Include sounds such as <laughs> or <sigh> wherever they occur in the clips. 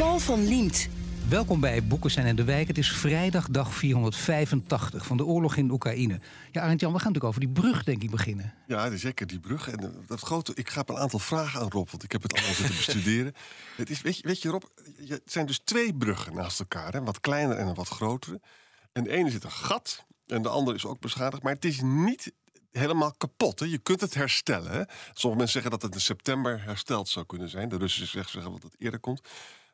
Paul van Liemt. Welkom bij Boekenstein en de Wijk. Het is vrijdag dag 485 van de oorlog in Oekraïne. Ja, Arend-Jan, we gaan natuurlijk over die brug, denk ik, beginnen. Ja, zeker die brug. En eh, dat grote, ik ga een aantal vragen aan Rob, want ik heb het allemaal zitten <laughs> bestuderen. Het is, weet, je, weet je, Rob, het zijn dus twee bruggen naast elkaar. Hè, wat kleiner en een wat grotere. En de ene zit een gat en de andere is ook beschadigd. Maar het is niet helemaal kapot. Hè? Je kunt het herstellen. Hè? Sommige mensen zeggen dat het in september hersteld zou kunnen zijn. De Russen zeggen dat het eerder komt.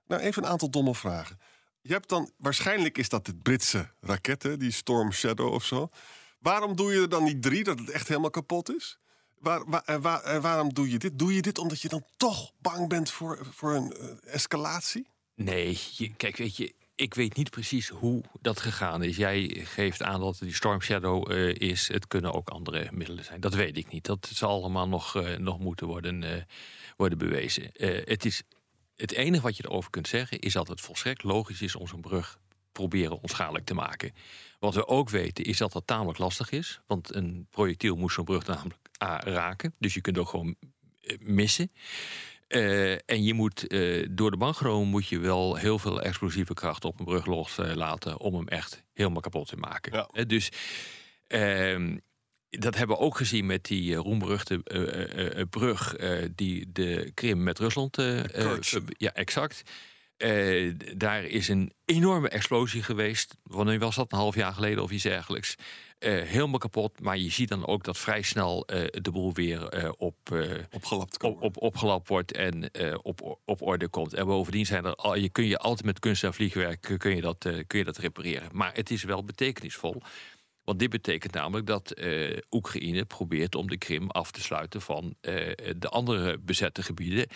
Nou, even een aantal domme vragen. Je hebt dan, waarschijnlijk is dat de Britse raketten, die Storm Shadow of zo. Waarom doe je er dan niet drie, dat het echt helemaal kapot is? Waar, waarom doe je dit? Doe je dit omdat je dan toch bang bent voor, voor een uh, escalatie? Nee, kijk, weet je, ik weet niet precies hoe dat gegaan is. Jij geeft aan dat die Storm Shadow uh, is. Het kunnen ook andere middelen zijn. Dat weet ik niet. Dat zal allemaal nog, uh, nog moeten worden, worden bewezen. het, is, het enige wat je erover kunt zeggen is dat het volstrekt logisch is om zo'n brug proberen onschadelijk te maken. Wat we ook weten is dat dat tamelijk lastig is. Want een projectiel moet zo'n brug namelijk A, raken. Dus je kunt ook gewoon missen. Uh, en je moet uh, door de bank genomen moet je wel heel veel explosieve kracht op een brug loslaten uh, om hem echt helemaal kapot te maken. Ja. dus ehm, dat hebben we ook gezien met die roemberuchte brug die de Krim met Rusland. ja, exact. daar is een enorme explosie geweest. Wanneer was dat? Een half jaar geleden of iets dergelijks. Helemaal kapot. Maar je ziet dan ook dat vrij snel de boel weer op, opgelapt, op, op, opgelapt wordt en op, op orde komt. En bovendien zijn er al, je kun je altijd met kunst en vliegwerk kun je dat, kun je dat repareren. Maar het is wel betekenisvol. Want dit betekent namelijk dat Oekraïne probeert om de Krim af te sluiten van de andere bezette gebieden.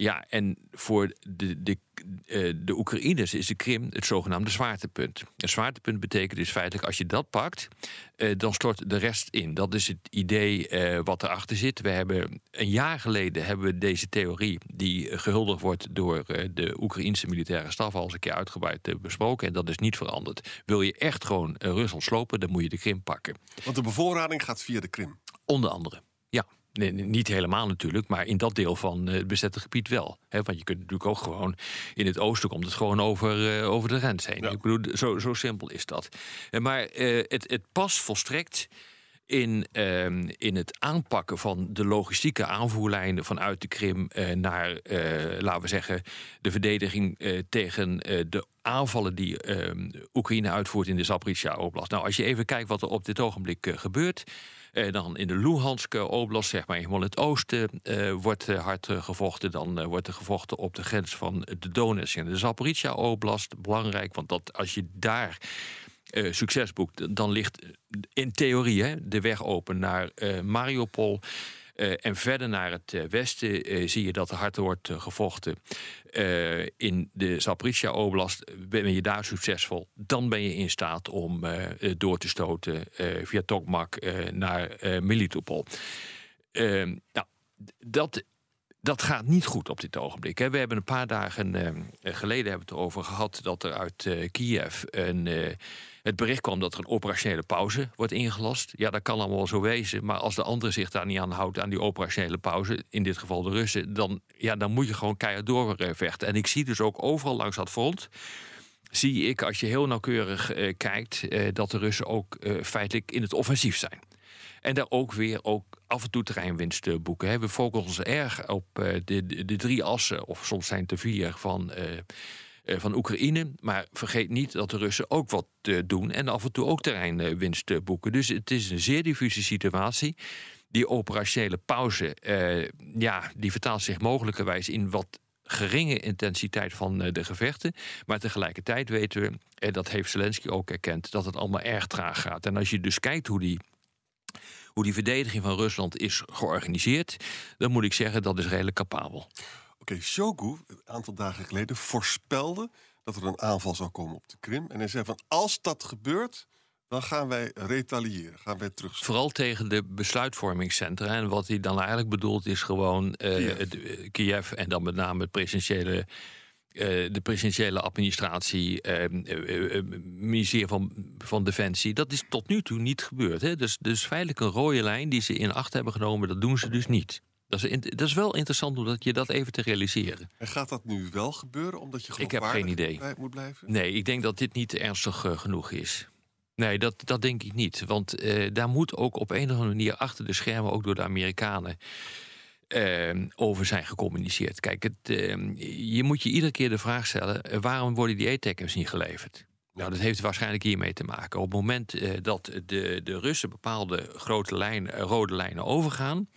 Ja, en voor de, de, uh, de Oekraïners is de Krim het zogenaamde zwaartepunt. Een zwaartepunt betekent dus feitelijk, als je dat pakt, uh, dan stort de rest in. Dat is het idee uh, wat erachter zit. We hebben een jaar geleden hebben we deze theorie, die gehuldigd wordt door de Oekraïnse militaire staf, al eens een keer uitgebreid besproken. En dat is niet veranderd. Wil je echt gewoon Rusland slopen, dan moet je de Krim pakken. Want de bevoorrading gaat via de Krim. Onder andere. Nee, niet helemaal natuurlijk, maar in dat deel van het bezette gebied wel. He, want je kunt natuurlijk ook gewoon in het oosten komt het gewoon over, uh, over de grens heen. Ja. Ik bedoel, zo, zo simpel is dat. Maar uh, het, het past volstrekt in, uh, in het aanpakken van de logistieke aanvoerlijnen vanuit de Krim uh, naar, laten we zeggen, de verdediging tegen de aanvallen die ehm, Oekraïne uitvoert in de Zaporizhia-oblast. Nou, als je even kijkt wat er op dit ogenblik gebeurt. Uh, dan in de Luhanske oblast, zeg maar in het oosten, uh, wordt uh, hard gevochten. Dan wordt er gevochten op de grens van de Donetsk en de Zaporizhia oblast. Belangrijk, want dat, als je daar succes boekt, dan ligt in theorie hè, de weg open naar Mariupol. Uh, en verder naar het uh, westen uh, zie je dat er hard wordt gevochten. in de Zaporizhia Oblast ben je daar succesvol. Dan ben je in staat om door te stoten via Tokmak naar Melitopol. Ehm, nou, dat dat gaat niet goed op dit ogenblik. We hebben een paar dagen geleden hebben het erover gehad dat er uit Kiev een het bericht kwam dat er een operationele pauze wordt ingelast. Ja, dat kan allemaal zo wezen. Maar als de andere zich daar niet aan houdt, aan die operationele pauze, in dit geval de Russen, dan, ja, dan moet je gewoon keihard doorvechten. En ik zie dus ook overal langs dat front zie ik, als je heel nauwkeurig uh, kijkt, uh, dat de Russen ook feitelijk in het offensief zijn. En daar ook weer ook af en toe terreinwinst boeken. We focussen ons erg op de, de, de, drie assen, of soms zijn het er vier, van eh, van Oekraïne. Maar vergeet niet dat de Russen ook wat uh, doen en af en toe ook terreinwinst uh, boeken. Dus het is een zeer diffuse situatie. Die operationele pauze, ja, die vertaalt zich mogelijkerwijs in wat geringe intensiteit van de gevechten. Maar tegelijkertijd weten we, en dat heeft Zelensky ook erkend, dat het allemaal erg traag gaat. En als je dus kijkt hoe die hoe die verdediging van Rusland is georganiseerd, dan moet ik zeggen dat is redelijk capabel. Sergei Shoigu een aantal dagen geleden voorspelde dat er een aanval zou komen op de Krim. En hij zei van als dat gebeurt, dan gaan wij retaliëren, gaan wij terug. Vooral tegen de besluitvormingscentra. En wat hij dan eigenlijk bedoelt is gewoon uh, Kiev. Het, uh, Kiev en dan met name het presidentiële. Uh, de presidentiële administratie, ministerie van, van Defensie, dat is tot nu toe niet gebeurd. Hè? Dus, dus feitelijk een rode lijn die ze in acht hebben genomen, dat doen ze dus niet. Dat is, dat is wel interessant om je dat even te realiseren. En gaat dat nu wel gebeuren, omdat je Ik heb geen idee. moet blijven? Nee, ik denk dat dit niet ernstig uh, genoeg is. Nee, dat, dat denk ik niet. Want uh, daar moet ook op een of andere manier achter de schermen, ook door de Amerikanen, uh, over zijn gecommuniceerd. Kijk, het, je moet je iedere keer de vraag stellen: waarom worden die ATACMS niet geleverd? Nou, dat heeft waarschijnlijk hiermee te maken. Op het moment uh, dat de, de Russen bepaalde grote lijn, uh, rode lijnen overgaan,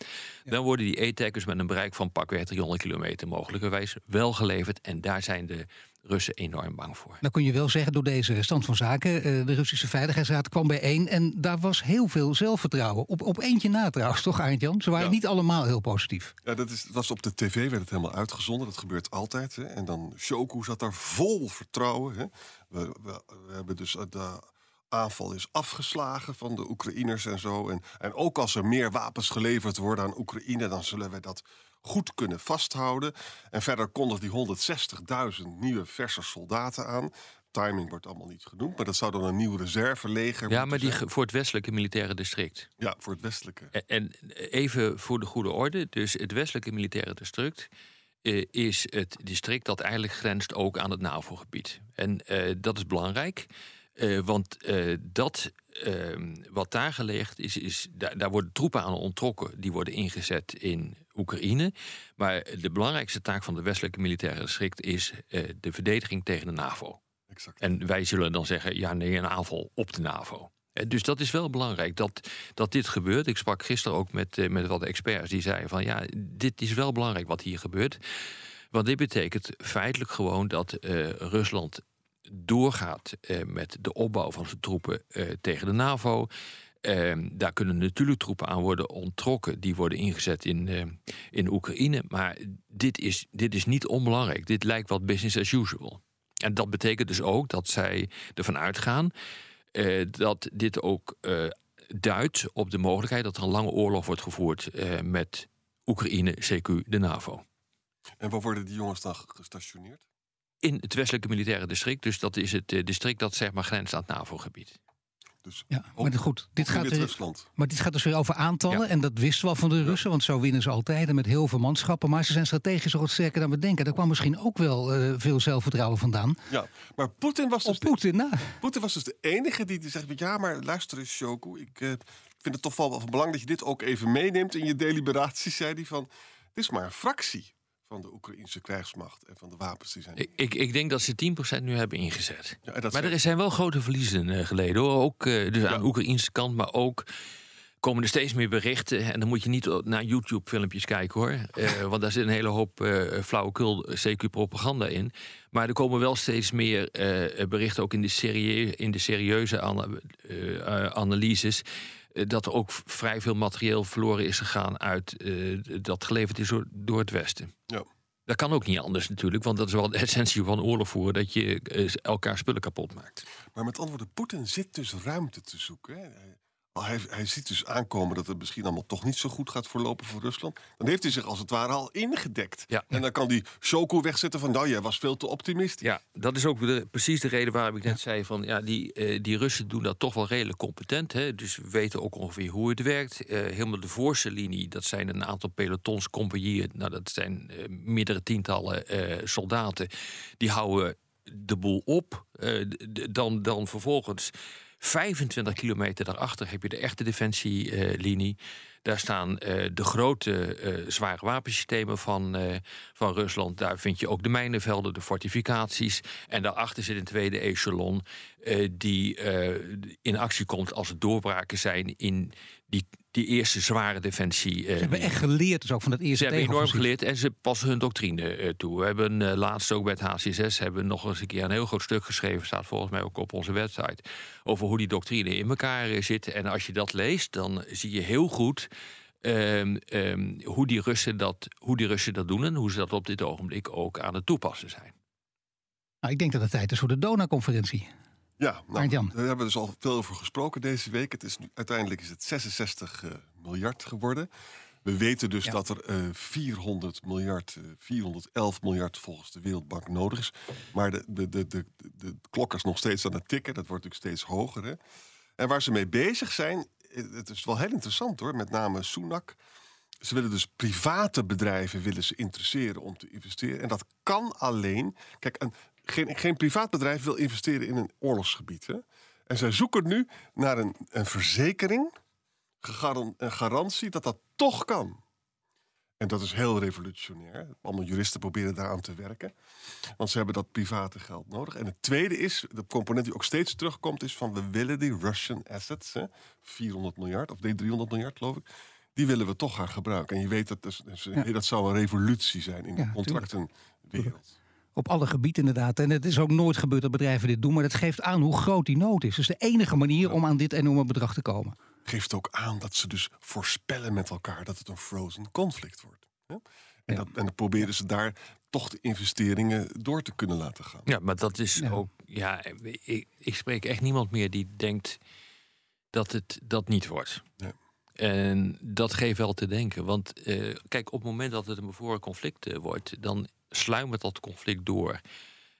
ja. dan worden die ATACMS met een bereik van pakweg 300 kilometer mogelijkerwijs wel geleverd. En daar zijn de Russen enorm bang voor. Nou kun je wel zeggen, door deze stand van zaken, uh, de Russische Veiligheidsraad kwam bijeen en daar was heel veel zelfvertrouwen. Op, op eentje na trouwens, toch Arend-Jan? Ze waren Ja. niet allemaal heel positief. Ja, dat, is, dat was op de tv werd het helemaal uitgezonden. Dat gebeurt altijd. Hè. En dan Shoku zat daar vol vertrouwen. Hè. We, we, we hebben dus eh, de aanval is afgeslagen van de Oekraïners en zo. En, en ook als er meer wapens geleverd worden aan Oekraïne, dan zullen we dat goed kunnen vasthouden. En verder kondigt die 160.000 nieuwe verse soldaten aan. Timing wordt allemaal niet genoemd, maar dat zou dan een nieuw reserveleger Ja, maar die zijn. voor het westelijke militaire district. Ja, voor het westelijke. En- En even voor de goede orde, dus het westelijke militaire district eh, is het district dat eigenlijk grenst ook aan het NAVO-gebied. En eh, dat is belangrijk, eh, want dat ehm, wat daar gelegen is, is daar, daar worden troepen aan ontrokken, die worden ingezet in Oekraïne. Maar de belangrijkste taak van het westelijke militaire district is eh, de verdediging tegen de NAVO. Exact. En wij zullen dan zeggen, ja nee, een aanval op de NAVO. Eh, Dus dat is wel belangrijk dat, dat dit gebeurt. Ik sprak gisteren ook met, eh, met wat experts die zeiden van ja, dit is wel belangrijk wat hier gebeurt. Want dit betekent feitelijk gewoon dat Rusland doorgaat met de opbouw van zijn troepen tegen de NAVO. Eh, daar kunnen natuurlijk troepen aan worden ontrokken. Die worden ingezet in, eh, in Oekraïne. Maar dit is, dit is niet onbelangrijk. Dit lijkt wat business as usual. En dat betekent dus ook dat zij ervan uitgaan eh, dat dit ook eh, duidt op de mogelijkheid dat er een lange oorlog wordt gevoerd eh, met Oekraïne, CQ, de NAVO. En waar worden die jongens dan gestationeerd? In het westelijke militaire district, dus dat is het district dat zeg maar grenst aan het NAVO-gebied. Dus Ja, maar goed, dit gaat, Wit-Rusland. maar dit gaat dus weer over aantallen. Ja. En dat wisten we al van de Russen, want zo winnen ze altijd. En met heel veel manschappen. Maar ze zijn strategisch nog wat sterker dan we denken. Daar kwam misschien ook wel eh, veel zelfvertrouwen vandaan. Ja, maar Poetin was, dus Op de, Poetin na. Poetin was dus de enige die zegt... ja, maar luister eens, Shoku, ik eh, vind het toch wel van belang... dat je dit ook even meeneemt in je deliberaties, zei hij van... het is maar een fractie van de Oekraïnse krijgsmacht en van de wapens die zijn... Ik, ik, denk dat ze 10% nu hebben ingezet. Ja, Maar zijn- er zijn wel grote verliezen eh, geleden hoor. Ook eh, dus aan de Oekraïnse kant, maar ook komen er steeds meer berichten. En dan moet je niet naar YouTube-filmpjes kijken hoor. Eh, <laughs> want daar zit een hele hoop flauwekul CQ-propaganda in. Maar er komen wel steeds meer berichten, ook in de, serie, in de serieuze ana- analyses. Eh, dat er ook vrij veel materieel verloren is gegaan uit eh, dat geleverd is door, door het Westen. Ja. Dat kan ook niet anders natuurlijk, want dat is wel de <laughs> essentie van oorlog voeren: dat je eh, elkaar spullen kapot maakt. Maar met andere woorden, Poetin zit dus ruimte te zoeken. Hè. Hij- Hij, hij ziet dus aankomen dat het misschien allemaal toch niet zo goed gaat verlopen voor Rusland. Dan heeft hij zich als het ware al ingedekt. Ja. En dan kan die Shoku wegzetten van... nou, jij was veel te optimistisch. Ja, dat is ook de, precies de reden waarom ik net zei van ja, die, eh, die Russen doen dat toch wel redelijk competent. Hè? Dus we weten ook ongeveer hoe het werkt. Eh, helemaal de voorste linie, dat zijn een aantal pelotons, compagnieën. Nou, dat zijn eh, meerdere tientallen soldaten. Die houden de boel op. Dan, dan vervolgens 25 kilometer daarachter heb je de echte defensielinie. Daar staan eh, de grote eh, zware wapensystemen van, eh, van Rusland. Daar vind je ook de mijnenvelden, de fortificaties. En daarachter zit een tweede echelon die in actie komt als er doorbraken zijn in die, die eerste zware defensie. eh, Ze hebben echt geleerd dus ook van dat eerste ze hebben enorm geleerd en ze passen hun doctrine eh, toe. We hebben eh, laatst ook bij het HCSS hebben we nog eens een keer een heel groot stuk geschreven. Staat volgens mij ook op onze website. Over hoe die doctrine in elkaar eh, zit. En als je dat leest, dan zie je heel goed ehm, ehm, hoe, die Russen dat, hoe die Russen dat doen en hoe ze dat op dit ogenblik ook aan het toepassen zijn. Nou, ik denk dat het tijd is voor de Donau-conferentie. Ja, nou, daar hebben we dus al veel over gesproken deze week. Het is nu, uiteindelijk is het 66 eh, miljard geworden. We weten dus Ja. dat er eh 400 miljard, eh, 411 miljard volgens de Wereldbank nodig is. Maar de, de, de, de, de, klok is nog steeds aan het tikken. Dat wordt natuurlijk steeds hoger. Hè? En waar ze mee bezig zijn, eh, het is wel heel interessant hoor. Met name Sunak. Ze willen dus private bedrijven willen ze interesseren om te investeren. En dat kan alleen. Kijk, een, geen, geen privaat bedrijf wil investeren in een oorlogsgebied. Hè? En zij zoeken nu naar een, een verzekering, een garantie dat dat toch kan. En dat is heel revolutionair. Allemaal juristen proberen daaraan te werken. Want ze hebben dat private geld nodig. En het tweede is, de component die ook steeds terugkomt, is van we willen die Russian assets, hè, 400 miljard, of nee, 300 miljard geloof ik, die willen we toch gaan gebruiken. En je weet dat dus, dus, dat zou een revolutie zijn in de contractenwereld. Op alle gebieden inderdaad. En het is ook nooit gebeurd dat bedrijven dit doen. Maar dat geeft aan hoe groot die nood is. Dus de enige manier om aan dit enorme bedrag te komen. Geeft ook aan dat ze dus voorspellen met elkaar dat het een frozen conflict wordt. hè. En, Ja. dat, en dan proberen ze daar toch de investeringen door te kunnen laten gaan. Ja, maar dat is Ja. ook. Ja, ik, ik spreek echt niemand meer die denkt dat het dat niet wordt. Ja. En dat geeft wel te denken. Want eh, kijk, op het moment dat het een bevoren conflict eh, wordt, dan sluimert dat conflict door.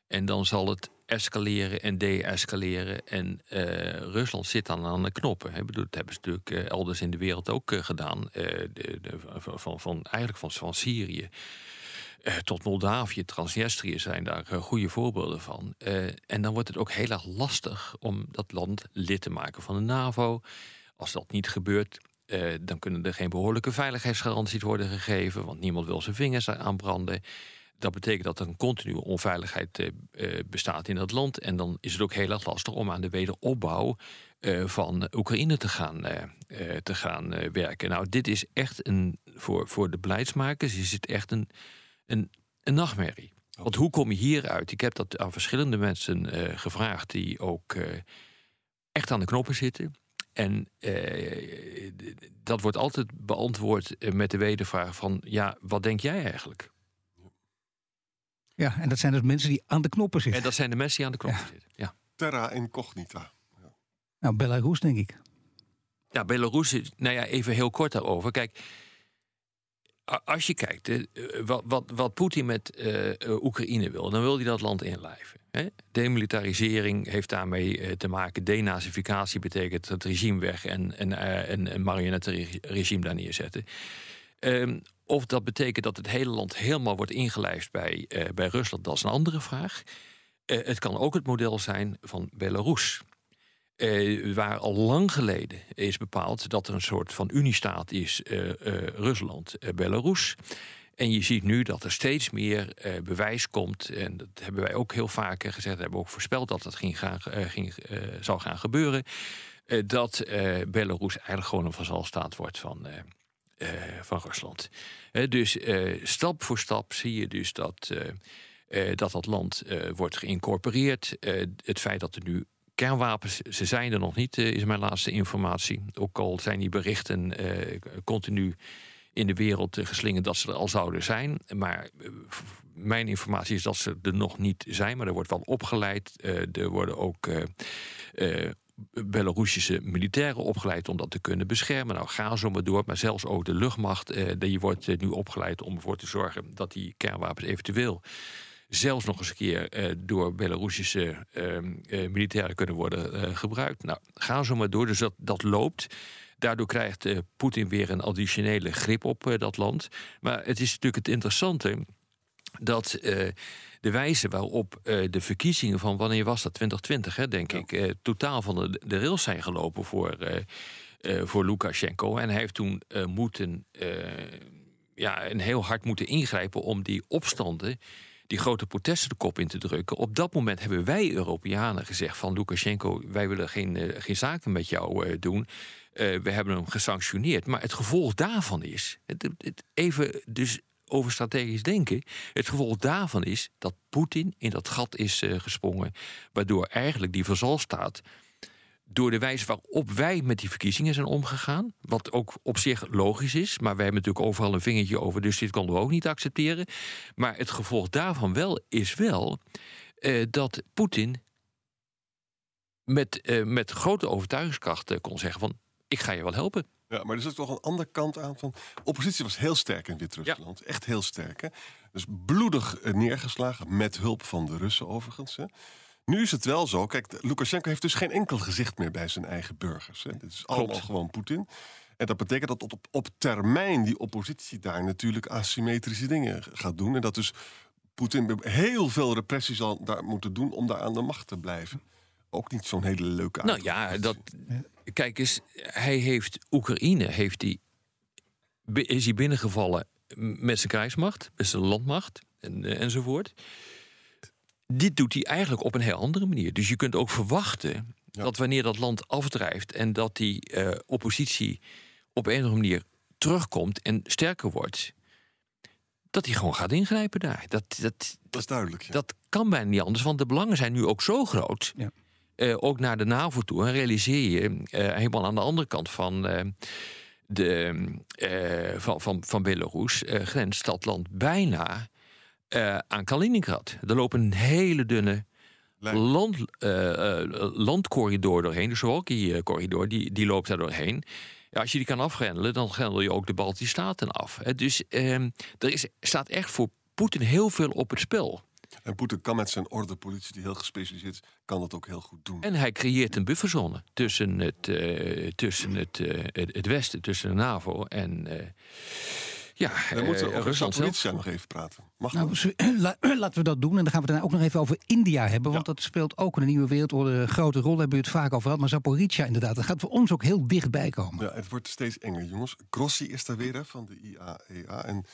En dan zal het escaleren en de-escaleren. En eh, Rusland zit dan aan de knoppen. Bedoel, dat hebben ze natuurlijk eh, elders in de wereld ook eh, gedaan. De, van, van, eigenlijk van, van Syrië tot Moldavië, Transnistrië zijn daar goede voorbeelden van. En dan wordt het ook heel erg lastig om dat land lid te maken van de NAVO. Als dat niet gebeurt, dan kunnen er geen behoorlijke veiligheidsgaranties worden gegeven, want niemand wil zijn vingers aan branden. Dat betekent dat er een continue onveiligheid eh, eh, bestaat in dat land. En dan is het ook heel erg lastig om aan de wederopbouw eh, van Oekraïne te gaan, te gaan werken. Nou, dit is echt een, voor, voor de beleidsmakers is het echt een, een, een nachtmerrie. Want hoe kom je hieruit? Ik heb dat aan verschillende mensen gevraagd die ook echt aan de knoppen zitten. En eh, dat wordt altijd beantwoord met de wedervraag van... ja, wat denk jij eigenlijk? Ja, en dat zijn dus mensen die aan de knoppen zitten. En dat zijn de mensen die aan de knoppen zitten. Ja. Terra incognita. Nou, Belarus denk ik. Ja, Belarus, nou ja, even heel kort daarover. Kijk, als je kijkt, eh, wat, wat, wat Poetin met eh, Oekraïne wil, dan wil hij dat land inlijven. Hè? Demilitarisering heeft daarmee eh, te maken. Denazificatie betekent het regime weg en, en eh, een, een marionettenregime daar neerzetten. Ehm, of dat betekent dat het hele land helemaal wordt ingelijfd bij, eh, bij Rusland, dat is een andere vraag. Eh, het kan ook het model zijn van Belarus. Eh, waar al lang geleden is bepaald dat er een soort van uniestaat is, Rusland, Belarus. En je ziet nu dat er steeds meer bewijs komt. En dat hebben wij ook heel vaak gezegd. hebben ook voorspeld dat dat ging gaan, ging, zou gaan gebeuren. dat Belarus eigenlijk gewoon een vazalstaat wordt van, eh, van Rusland. Dus eh, stap voor stap zie je dus dat eh, dat, dat land wordt geïncorporeerd. Het feit dat er nu kernwapens, ze zijn er nog niet, is mijn laatste informatie. Ook al zijn die berichten continu in de wereld geslingerd dat ze er al zouden zijn. Maar mijn informatie is dat ze er nog niet zijn, maar er wordt wel opgeleid. Er worden ook Belarussische militairen opgeleid om dat te kunnen beschermen. Nou, ga zo maar door. Maar zelfs ook de luchtmacht, eh, die wordt eh, nu opgeleid om ervoor te zorgen dat die kernwapens eventueel zelfs nog eens een keer eh, door Belarussische ehm, eh, militairen kunnen worden eh, gebruikt. Nou, ga zo maar door. Dus dat, dat loopt. Daardoor krijgt eh, Poetin weer een additionele grip op dat land. Maar het is natuurlijk het interessante dat de wijze waarop eh, de verkiezingen van wanneer was dat 2020, hè, denk ik, eh, totaal van de, de rails zijn gelopen voor, eh, voor Lukashenko. En hij heeft toen moeten, ja, een heel hard moeten ingrijpen om die opstanden die grote protesten de kop in te drukken. Op dat moment hebben wij Europeanen gezegd van Lukashenko, wij willen geen, geen zaken met jou doen. We hebben hem gesanctioneerd. Maar het gevolg daarvan is, het, het- even dus over strategisch denken, het gevolg daarvan is dat Poetin in dat gat is eh, gesprongen, waardoor eigenlijk die vazalstaat door de wijze waarop wij met die verkiezingen zijn omgegaan. Wat ook op zich logisch is. Maar wij hebben natuurlijk overal een vingertje over. Dus dit konden we ook niet accepteren. Maar het gevolg daarvan wel is wel eh, dat Poetin met, eh, met grote overtuigingskracht kon zeggen van... ik ga je wel helpen. Ja, maar er zit toch een andere kant aan van... oppositie was heel sterk in Wit-Rusland. Echt heel sterk, hè? Dus bloedig eh, neergeslagen, met hulp van de Russen overigens. Hè? Nu is het wel zo, kijk, Lukashenko heeft dus geen enkel gezicht meer bij zijn eigen burgers. Hè? Dit is allemaal gewoon Poetin. En dat betekent dat op, op termijn die oppositie daar natuurlijk asymmetrische dingen gaat doen. En dat dus Poetin heel veel repressie zal daar moeten doen om daar aan de macht te blijven. Ook niet zo'n hele leuke Nou ja, dat, kijk eens, hij heeft Oekraïne, heeft hij, is hij binnengevallen met zijn krijgsmacht, met zijn landmacht en, eh, enzovoort. Dit doet hij eigenlijk op een heel andere manier. Dus je kunt ook verwachten dat wanneer dat land afdrijft en dat die eh, oppositie op een of andere manier terugkomt en sterker wordt, dat hij gewoon gaat ingrijpen daar. Dat, dat, Dat is duidelijk. Ja. dat kan bijna niet anders, want de belangen zijn nu ook zo groot. Ja. Eh, ook naar de NAVO toe. En realiseer je eh, helemaal aan de andere kant van, eh, de, van, van, van Belarus grenst dat land bijna aan Kaliningrad. Er loopt een hele dunne land, landcorridor doorheen. De Suwalki-corridor, die, die loopt daar doorheen. Ja, als je die kan afgrendelen, dan grendel je ook de Baltische Staten af. Dus ehm, er is, staat echt voor Poetin heel veel op het spel. En Poetin kan met zijn ordepolitie, die heel gespecialiseerd is, kan dat ook heel goed doen. En hij creëert een bufferzone tussen het, eh, tussen het, eh, het, het Westen, tussen de NAVO en eh, ja, We moeten eh, over. Zaporizhzhia nog even praten. Mag Nou, <clears throat> <clears throat> laten we dat doen. En dan gaan we het daarna ook nog even over India hebben. Want dat speelt ook in de nieuwe wereldsorde een grote rol. Daar hebben we het vaak over gehad. Maar Zaporizhia inderdaad, dat gaat voor ons ook heel dichtbij komen. Ja, het wordt steeds enger, jongens. Grossi is daar weer hè, van de IAEA. En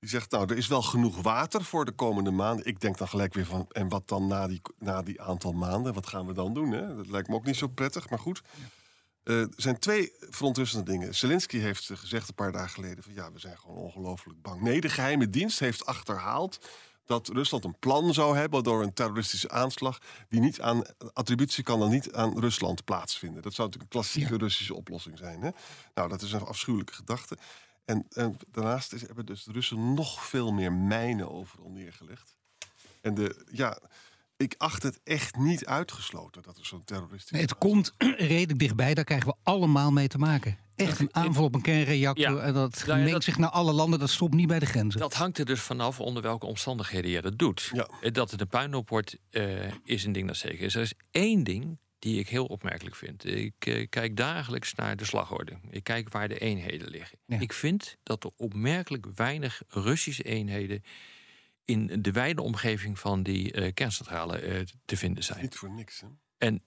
die zegt, nou, er is wel genoeg water voor de komende maanden. Ik denk dan gelijk weer van, en wat dan na die, na die aantal maanden? Wat gaan we dan doen? Hè? Dat lijkt me ook niet zo prettig, maar goed. Eh, er zijn twee verontrustende dingen. Zelensky heeft gezegd een paar dagen geleden... van ja, we zijn gewoon ongelooflijk bang. Nee, de geheime dienst heeft achterhaald dat Rusland een plan zou hebben... door een terroristische aanslag... die niet aan attributie kan dan niet aan Rusland plaatsvinden. Dat zou natuurlijk een klassieke Russische oplossing zijn. Hè? Nou, dat is een afschuwelijke gedachte. En, en daarnaast is, hebben dus de Russen nog veel meer mijnen overal neergelegd. En de, ja, ik acht het echt niet uitgesloten dat er zo'n terroristische... Nee, het komt <clears throat> redelijk dichtbij. Daar krijgen we allemaal mee te maken. Echt een aanval op een kernreactor. Ja. En dat Nou ja, mengt dat- zich naar alle landen. Dat stopt niet bij de grenzen. Dat hangt er dus vanaf onder welke omstandigheden je dat doet. Ja. Eh, Dat het een puinhoop wordt, eh, is een ding dat zeker is. Er is één ding die ik heel opmerkelijk vind. Ik eh, kijk dagelijks naar de slagorde. Ik kijk waar de eenheden liggen. Ja. Ik vind dat er opmerkelijk weinig Russische eenheden... in de wijde omgeving van die eh, kerncentrale eh, te vinden zijn. Niet voor niks, hè? En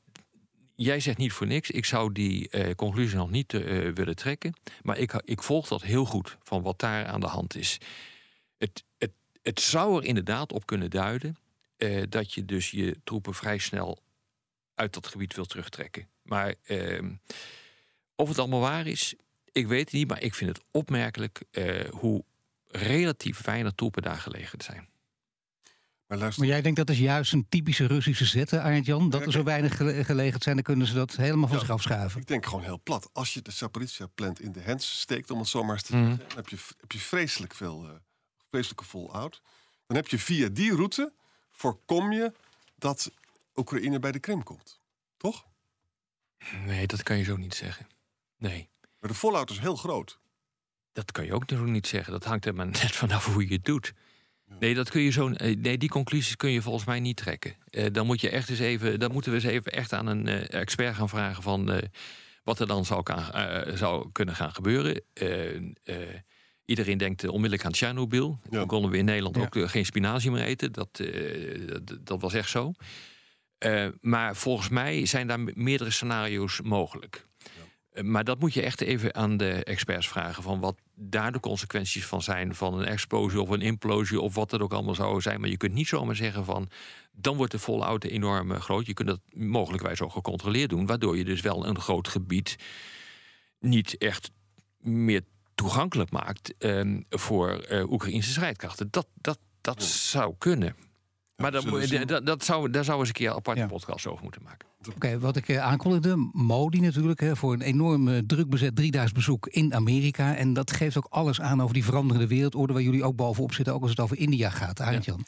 jij zegt niet voor niks. Ik zou die eh, conclusie nog niet eh, willen trekken. Maar ik, ik volg dat heel goed van wat daar aan de hand is. Het, het, het zou er inderdaad op kunnen duiden eh, dat je dus je troepen vrij snel uit dat gebied wil terugtrekken. Maar ehm, of het allemaal waar is, ik weet het niet. Maar ik vind het opmerkelijk eh, hoe relatief weinig troepen daar gelegen zijn. Maar luister, Maar jij denkt dat is juist een typische Russische zet, Arend Jan? Dat er zo weinig gele- gelegerd zijn, dan kunnen ze dat helemaal van Ja. zich afschuiven. ik denk gewoon heel plat. Als je de Zaporizhia plant in de hands steekt, om het zo maar eens te Mhm. zeggen... dan heb je, heb je vreselijk veel, eh, vreselijke fallout. Dan heb je via die route, voorkom je dat Oekraïne bij de Krim komt. Toch? Nee, dat kan je zo niet zeggen. Nee. Maar de fallout is heel groot. Dat kan je ook natuurlijk niet zeggen. Dat hangt er maar <laughs> net vanaf hoe je het doet. Nee, dat kun je zo, eh, nee, die conclusies kun je volgens mij niet trekken. Eh, dan, moet je echt eens even, dan moeten we eens even echt aan een eh, expert gaan vragen van eh, wat er dan zou, kan, eh, zou kunnen gaan gebeuren. Eh, eh, iedereen denkt eh, onmiddellijk aan Tsjernobyl. Ja. Konden we in Nederland Ja. ook geen spinazie meer eten. Dat, eh, dat, dat was echt zo. Eh, maar volgens mij zijn daar me- meerdere scenario's mogelijk. Eh, Maar dat moet je echt even aan de experts vragen. Van wat daar de consequenties van zijn. Van een explosie of een implosie of wat het ook allemaal zou zijn. Maar je kunt niet zomaar zeggen van. Dan wordt de fallout enorm eh, groot. Je kunt dat mogelijkwijs ook gecontroleerd doen. Waardoor je dus wel een groot gebied niet echt meer toegankelijk maakt. ehm, voor Oekraïnse strijdkrachten. Dat, dat, dat zou kunnen. Maar dat, moet- dat, dat zou, daar zou eens een keer een aparte Ja. podcast over moeten maken. Oké, wat ik eh, aankondigde, Modi natuurlijk, hè, voor een enorm eh, druk bezet driedaagse bezoek in Amerika. En dat geeft ook alles aan over die veranderende wereldorde waar jullie ook bovenop zitten, ook als het over India gaat. Arend Jan.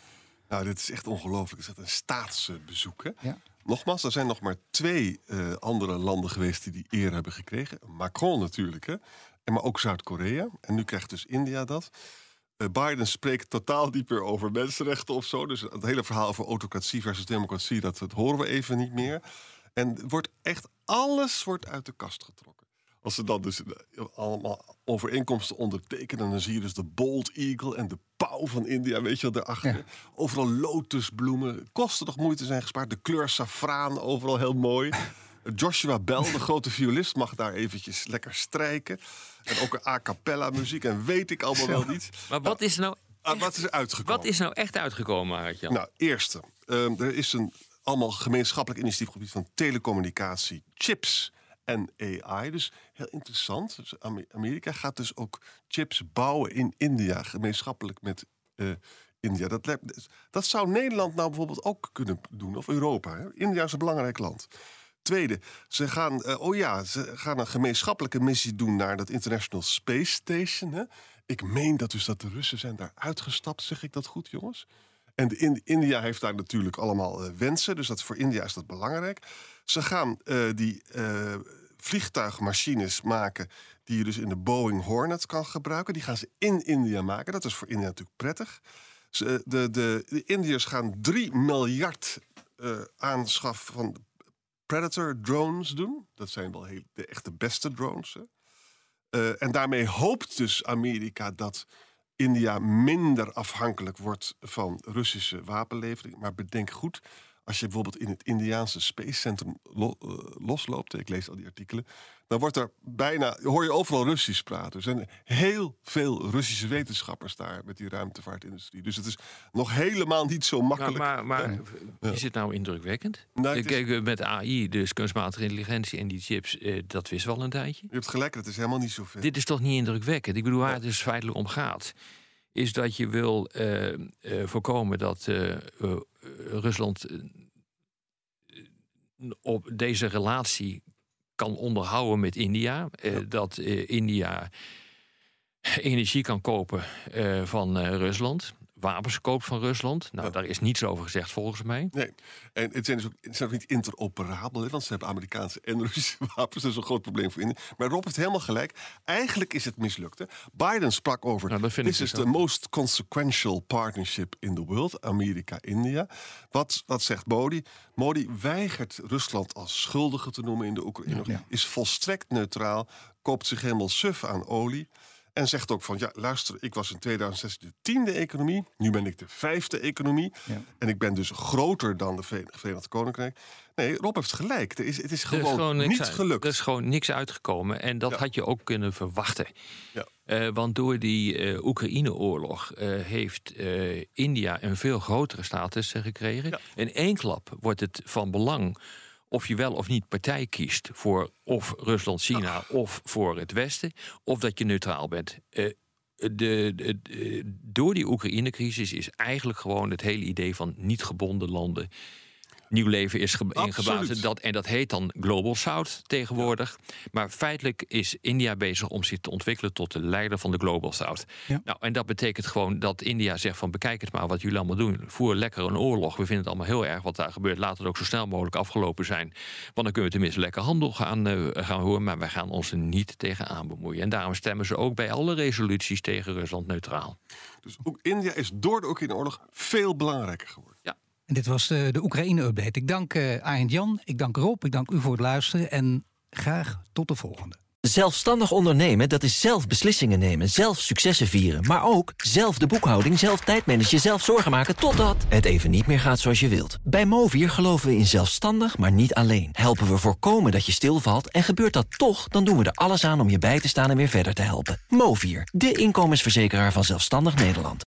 Nou, dit is echt ongelooflijk. Het is echt een staatsbezoek. Hè? Ja. Nogmaals, er zijn nog maar twee eh, andere landen geweest die die eer hebben gekregen. Macron natuurlijk, hè? En maar ook Zuid-Korea. En nu krijgt dus India dat. Eh, Biden spreekt totaal niet meer over mensenrechten of zo. Dus het hele verhaal over autocratie versus democratie, dat, dat horen we even niet meer. En wordt echt alles wordt uit de kast getrokken. Als ze dan dus eh, allemaal overeenkomsten ondertekenen, dan zie je dus de Bold Eagle en de pauw van India, weet je wel, daarachter. Ja. Overal lotusbloemen. Kosten toch moeite zijn gespaard. De kleur safraan, overal heel mooi. <laughs> Joshua Bell, de grote violist, mag daar eventjes lekker strijken. En ook een a cappella muziek en weet ik allemaal wel niet. Maar wat is nou, Ah, wat is er uitgekomen? wat is nou echt uitgekomen, Hartjan? Nou, eerste. ehm, er is een allemaal gemeenschappelijk initiatief op het gebied van telecommunicatie, chips en AI. Dus heel interessant. Dus Ame- Amerika gaat dus ook chips bouwen in India, gemeenschappelijk met eh, India. Dat, dat zou Nederland nou bijvoorbeeld ook kunnen doen, of Europa. Hè? India is een belangrijk land. Tweede, ze gaan, eh, oh ja, ze gaan een gemeenschappelijke missie doen naar dat International Space Station. Hè? Ik meen dat dus dat de Russen zijn daar uitgestapt, zeg ik dat goed, jongens? En de In- India heeft daar natuurlijk allemaal eh, wensen, dus dat voor India is dat belangrijk. Ze gaan eh, die vliegtuigmachines maken die je dus in de Boeing Hornet kan gebruiken. Die gaan ze in India maken. Dat is voor India natuurlijk prettig. Ze, de, de, de Indiërs gaan 3 miljard aanschaf van Predator drones doen. Dat zijn wel heel, de echte beste drones. Hè. Eh, en daarmee hoopt dus Amerika dat India minder afhankelijk wordt van Russische wapenlevering. Maar bedenk goed, als je bijvoorbeeld in het Indiaanse Space Center lo- eh, losloopt, ik lees al die artikelen, dan wordt er bijna, hoor je overal Russisch praten. Er zijn heel veel Russische wetenschappers daar met die ruimtevaartindustrie. Dus het is nog helemaal niet zo Maar, makkelijk. maar, maar is het nou indrukwekkend? Nou, het Kijk, met AI, dus kunstmatige intelligentie en die chips, eh, dat wist wel een tijdje. Je hebt gelijk, het is helemaal niet zoveel. Dit is toch niet indrukwekkend? Ik bedoel, waar het dus feitelijk om gaat, is dat je wil eh, eh, voorkomen dat eh, eh, Rusland op deze relatie kan onderhouden met India. Eh, Dat eh, India energie kan kopen eh, van Rusland. Wapens koopt van Rusland. Nou, Ja. daar is niets over gezegd volgens mij. Nee, en het zijn dus ook, het zijn ook niet interoperabel, hè, want ze hebben Amerikaanse en Russische <laughs> wapens. Dat is een groot probleem voor India. Maar Rob heeft helemaal gelijk. Eigenlijk is het mislukt. Hè. Biden sprak over. Nou, dat vind This is dus the most consequential partnership in the world. Amerika-India. Wat, wat zegt Modi? Modi weigert Rusland als schuldige te noemen in de Oekraïne. Ja. Is volstrekt neutraal. Koopt zich helemaal suf aan olie. En zegt ook van, ja, luister, ik was in 2016 de tiende economie. Nu ben ik de vijfde economie. Ja. En ik ben dus groter dan de Verenigd Koninkrijk. Nee, Rob heeft gelijk. Het is, het is Er gewoon, is gewoon niks niet uit- gelukt. Er is gewoon niks uitgekomen. En dat Ja. had je ook kunnen verwachten. Ja. Eh, want door die eh, Oekraïne-oorlog eh, heeft eh, India een veel grotere status gekregen. Ja. In één klap wordt het van belang of je wel of niet partij kiest voor of Rusland, China of voor het Westen, of dat je neutraal bent. Eh, de, de- de- door die Oekraïne-crisis is eigenlijk gewoon het hele idee van niet gebonden landen nieuw leven is ingeblazen. Dat, en dat heet dan Global South tegenwoordig. Maar feitelijk is India bezig om zich te ontwikkelen tot de leider van de Global South. Ja. Nou, en dat betekent gewoon dat India zegt van bekijk het maar wat jullie allemaal doen. Voer lekker een oorlog. We vinden het allemaal heel erg wat daar gebeurt. Laat het ook zo snel mogelijk afgelopen zijn. Want dan kunnen we tenminste lekker handel gaan, eh, gaan horen. Maar wij gaan ons er niet tegenaan bemoeien. En daarom stemmen ze ook bij alle resoluties tegen Rusland neutraal. Dus ook India is door de Oekraïne-oorlog veel belangrijker geworden. En dit was de, de Oekraïne-update. Ik dank eh Arend Jan, ik dank Rob, ik dank u voor het luisteren en graag tot de volgende. Zelfstandig ondernemen, dat is zelf beslissingen nemen, zelf successen vieren... maar ook zelf de boekhouding, zelf tijdmanagen, zelf zorgen maken... totdat het even niet meer gaat zoals je wilt. Bij Movier geloven we in zelfstandig, maar niet alleen. Helpen we voorkomen dat je stilvalt en gebeurt dat toch... dan doen we er alles aan om je bij te staan en weer verder te helpen. Movier, de inkomensverzekeraar van Zelfstandig Nederland.